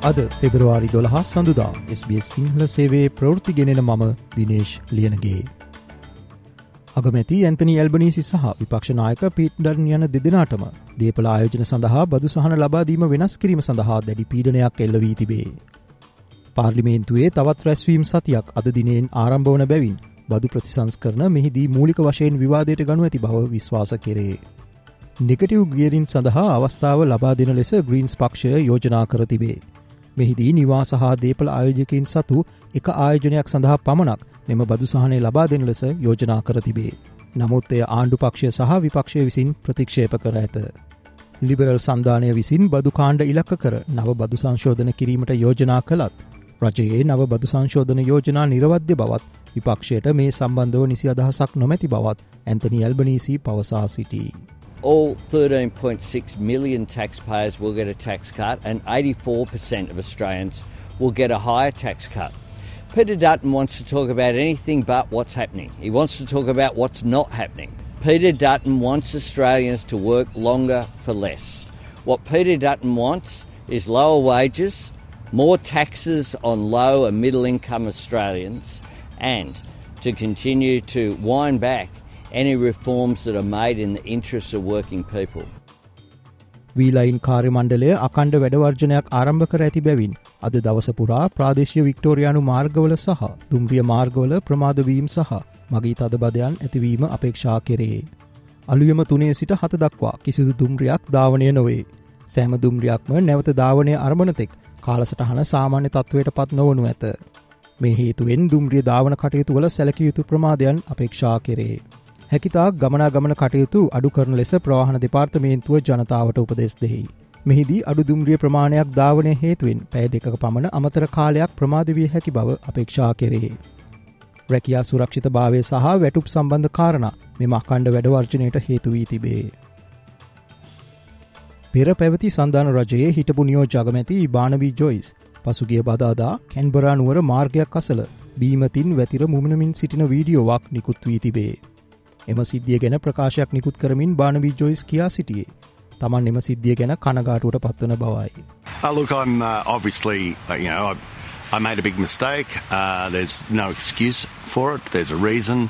අද පෙබරවාරි දොළහා සඳුදා SBS සිංහල සේවේ ප්‍රෘතිගෙනෙන මම දිනේශ් ලියනගේ. අගමැති ඇතනි ඇල්බනීසි සහ විපක්ෂනායක පිට්ඩන් යන දෙදෙනටම දේපල ආයෝජන සඳහා බදු සහන ලබාදීම වෙනස් කිරීම සඳහා දැඩි පීඩනයක් එල්ලවී තිබේ. පාර්ලිමේන්තුවේ තවත් රැස්වීම් සතියක් අද දිනයෙන් ආරම්භවන බැවින් බදු ප්‍රතිසංස් කරන මෙහිදී මූලික වශයෙන් විවාදයට ගනු ඇති බව විශ්වාස කරේ. නිකටව් ගියරින් සඳහා අවස්ථාව ලබා දෙන ලෙස ග්‍රීන්ස් පක්ෂය යෝජනා කර තිබේ. මෙහිදී නිවා සහ දේපල ආයෝජකින් සතු එක ආයෝජනයක් සඳහා පමණක් මෙම බදු සහනය ලබා දෙන ලෙස යෝජනා කර තිබේ. නමුත් එය ආණ්ඩු පක්ෂය සහ විපක්ෂය විසින් ප්‍රතික්ෂේප කර ඇත. ලිබරල් සන්ධානය විසින් බදු කාණ්ඩ ඉලක්ක කර නව බදු සංශෝධන කිරීමට යෝජනා කළත්. රජයේ නව බදු සංශෝධන යෝජනා නිරවද්‍ය බවත් විපක්ෂයට මේ සම්බන්ධව නිසි අදහසක් නොමැති බවත් ඇන්තනි ඇල්බනීසි පවසා සිටී. All 13.6 million taxpayers will get a tax cut, and 84% of Australians will get a higher tax cut. Peter Dutton wants to talk about anything but what's happening. He wants to talk about what's not happening. Peter Dutton wants Australians to work longer for less. What Peter Dutton wants is lower wages, more taxes on low and middle income Australians, and to continue to wind back any reforms that are made in the interests of working people. වීලයින් කාර්ය මණ්ඩලය අකණ්ඩ වැඩවර්ජනයක් ආරම්භ කර ඇති බැවින් අද දවසපුරා ප්‍රාදේශය වික්ටෝරයානු මාර්ගවල සහ දුම්රිය මාර්ගවල ප්‍රමාදවීම් සහ මගී තදබදයන් ඇතිවීම අපේක්ෂා කෙරේ. අලුයම තුනේ සිට හත දක්වා කිසිදු දුම්රියක් ධාවනය නොවේ. සෑම දුම්රියක්ම නැවත ධාවනය අරමණතෙක් කාලසටහන සාමාන්‍ය තත්ත්වයට පත් නොවනු ඇත. මේ හේතුවෙන් දුම්රිය ධාවන කටයුතු වල සැලකයුතු ප්‍රමාදයන් අපේක්ෂා කෙරේ. හැකිතාක් ගමනා ගමන කටයුතු අඩු කරන ලෙස ප්‍රවාහන දෙපාර්තමේන්තුව ජනතාවට උපදෙස් දෙෙහි. මෙහිදී අඩු දුම්රිය ප්‍රමාණයක් ධාවනය හේතුවෙන් පැය දෙක පමණ අමතර කාලයක් ප්‍රමාදවිය හැකි බව අපේක්ෂා කෙරේ. රැකයා සුරක්ෂිත භාවය සහ වැටුප් සම්බන්ධ කාරණ මෙම අකණ්ඩ වැඩවර්ජනයට හේතුවී තිබේ. පෙර පැවති සන්ධාන රජයේ හිටපු නියෝ ජගමැති බානවී ජොයිස් පසුගිය බදාදා කැන්බරානුවර මාර්ගයක් අසල බීමතින් වැතිර මුමනමින් සිටින වීඩියෝවක් නිකුත් වී තිබේ. එම සිද්ධිය ගැන ප්‍රකාශයක් නිකුත් කරමින් බානවී ජොයිස් කියා සිටියේ. තමන් එම සිද්ධිය ගැන කනගාටුවට පත්වන බවයි. Uh, look, I'm uh, obviously, uh, you know, I, I made a big mistake. Uh, there's no excuse for it. There's a reason.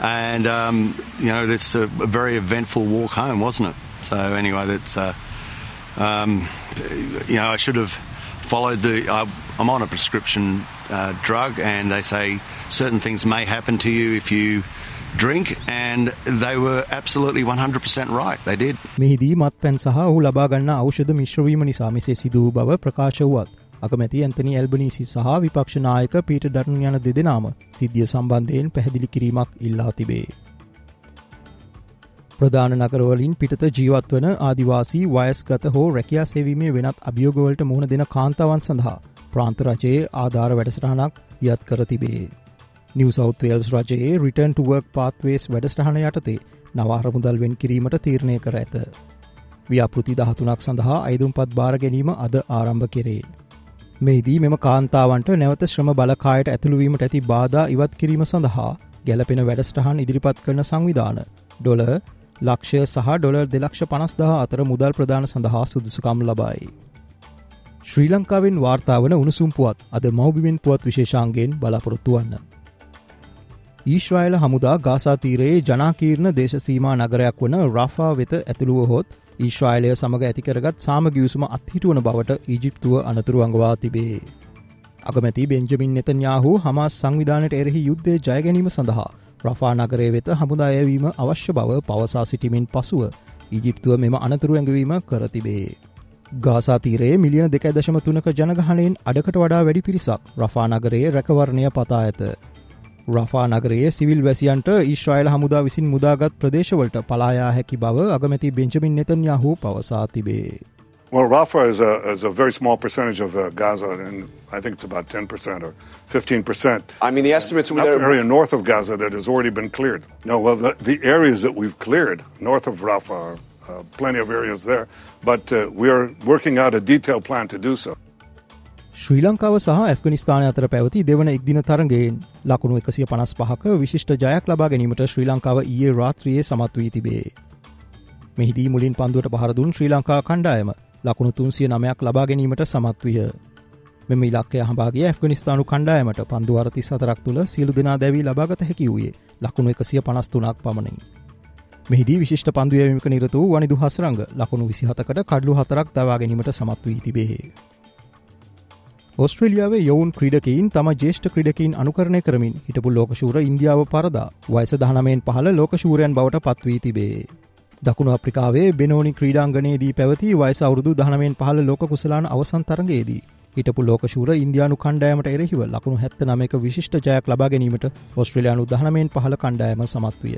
And, um, you know, this a, a very eventful walk home, wasn't it? So, anyway, that's, uh, um, you know, I should have followed the. I, I'm on a prescription uh, drug, and they say certain things may happen to you if you drink and they were absolutely 100% right. They did. මෙහිදී මත් පැන් සහ ඔහු ලබාගන්න ඖෂධ මිශ්‍රවීම නිසා මෙසේ සිදුව බව ප්‍රකාශ වුවත්. අකමැති ඇන්තනි ඇල්බනීසි සහ විපක්ෂනායක පීට ඩටන් යන දෙදෙනාම සිද්ධිය සම්බන්ධයෙන් පැහැදිලි කිරීමක් ඉල්ලා තිබේ. ප්‍රධාන නගරවලින් පිටත ජීවත්වන ආදිවාසී වයස්ගත හෝ රැකයා සෙවීමේ වෙනත් අභියෝගවලට මුහුණ දෙන කාන්තාවන් සඳහා ප්‍රාන්තරජයේ ආධාර වැඩසටහනක් යත් කර තිබේ. නිව සෞත්වේල්ස් රජයේ රිටර්න් ටුවර්ක් පාත්වේස් වැඩස්ටහන යටතේ නවාර මුදල්වෙන් කිරීමට තීරණය කර ඇත. ව්‍යාපෘති දහතුනක් සඳහා අයිදුම්පත් භාර ගැනීම අද ආරම්භ කෙරේ. මෙහිදී මෙම කාන්තාවන්ට නැවත ශ්‍රම බලකායට ඇතුළුවීමට ඇති බාධා ඉවත් කිරීම සඳහා ගැලපෙන වැඩස්ටහන් ඉදිරිපත් කරන සංවිධාන ඩොල ලක්ෂය සහ ඩොලර් දෙලක්ෂ පනස්දා අතර මුදල් ප්‍රධාන සඳහා සුදුසුකම් ලබයි. ශ්‍රී ලංකාවෙන් වාර්තාාවන උණුසුම්පුවත් අද මෞබිමෙන් පුවත් විශේෂාන්ගෙන් බලාපොරොත්තු වන්න. ඊශ්‍රයිල හමුදා ගාසාතීරයේ ජනාකීර්ණ දේශසීමා නගරයක් වන රාෆා වෙත ඇතුළුව හොත් ඊශ්‍රයිලය සමඟ ඇතිකරගත් සාමගියසුම අත්හිටුවන බවට ඊජිප්තුව අනතුරු අඟවා තිබේ. අගමැති බෙන්ජමින් නෙතන්යාහු හමස් සංවිධානයට එරෙහි යුද්ධය ජයගැනීම සඳහා රෆා නගරේ වෙත හමුදායවීම අවශ්‍ය බව පවසා සිටිමින් පසුව ඊජිප්තුව මෙම අනතුරු ඇඟවීම කරතිබේ. ගාසාතීරයේ මිලියන දෙක දශම තුනක ජනගහනයෙන් අඩකට වඩා වැඩි පිරිසක් රෆා නගරයේ රැකවරණය පතා ඇත. රෆා නගරයේ සිවිල් වැසියන්ට ඊශ්‍රයිල් හමුදා විසින් මුදාගත් ප්‍රදේශවලට පලායා හැකි බව අගමැති බෙන්චමින් නෙතන් යහු පවසා තිබේ. Well, Rafah is a, is a very small percentage of uh, Gaza, and I think it's about 10% or 15%. I mean, the estimates Not the area north of Gaza that has already been cleared. No, well, the, the areas that we've cleared north of Rafah are uh, plenty of areas there, but uh, we are working out a detailed plan to do so. ශ්‍රී ලංකාව සහ ඇෆගනිස්ථානය අතර පැවති දෙවන එක්දින තරගෙන් ලකුණු එකසිය පනස් පහක විශිෂ්ට ජයක් ලබා ගැනීමට ශ්‍රී ලංකාව ඊයේ රාත්‍රියයේ සමත් වී තිබේ. මෙහිදී මුලින් පන්දුවට පහරදුන් ශ්‍රී ලංකා කණ්ඩායම ලකුණු තුන්සිය නමයක් ලබා ගැනීමට සමත් විය. මෙම ඉලක්කය හබාගේ ඇෆගනිස්ථානු කණ්ඩායමට පන්දුවරති සතරක් තුළ සියලු දෙනා දැවී ලබාගත හැකි වූයේ ලකුණු එකසිය පනස්තුනක් පමණයි. මෙහිදී විශිෂ්ට පන්දුයමික නිරතු වනිදු හසරංග ලකුණු විසිහතකට කඩලු හතරක් දවා ගැනීමට සමත් වී තිබේ. ඔස්ට්‍රලියාවේ යවුන් ක්‍රඩකයින් තම ජේෂ්ඨ ක්‍රඩකින් අනුකරණය කරමින් හිටපු ලෝකශූර ඉන්දියාව පරදා වයස දහනමෙන් පහල ලෝකශූරයන් බවට පත්වී තිබේ. දකුණු අප්‍රිකාවේ බෙනෝනි ක්‍රීඩාංගනයේදී පැවති වයස අවුරුදු දහනමෙන් පහල ලෝක කුසලාන අවසන් තරගේදී හිටපු ලෝකශූර ඉන්දයානු කණ්ඩෑමට එරෙහිව ලකුණු හැත්ත නමක විශිෂ්ට ජයක් ලබා ගැනීමට ඔස්ට්‍රලයානු දහනමෙන් පහල කණ්ඩායම සමත්විය.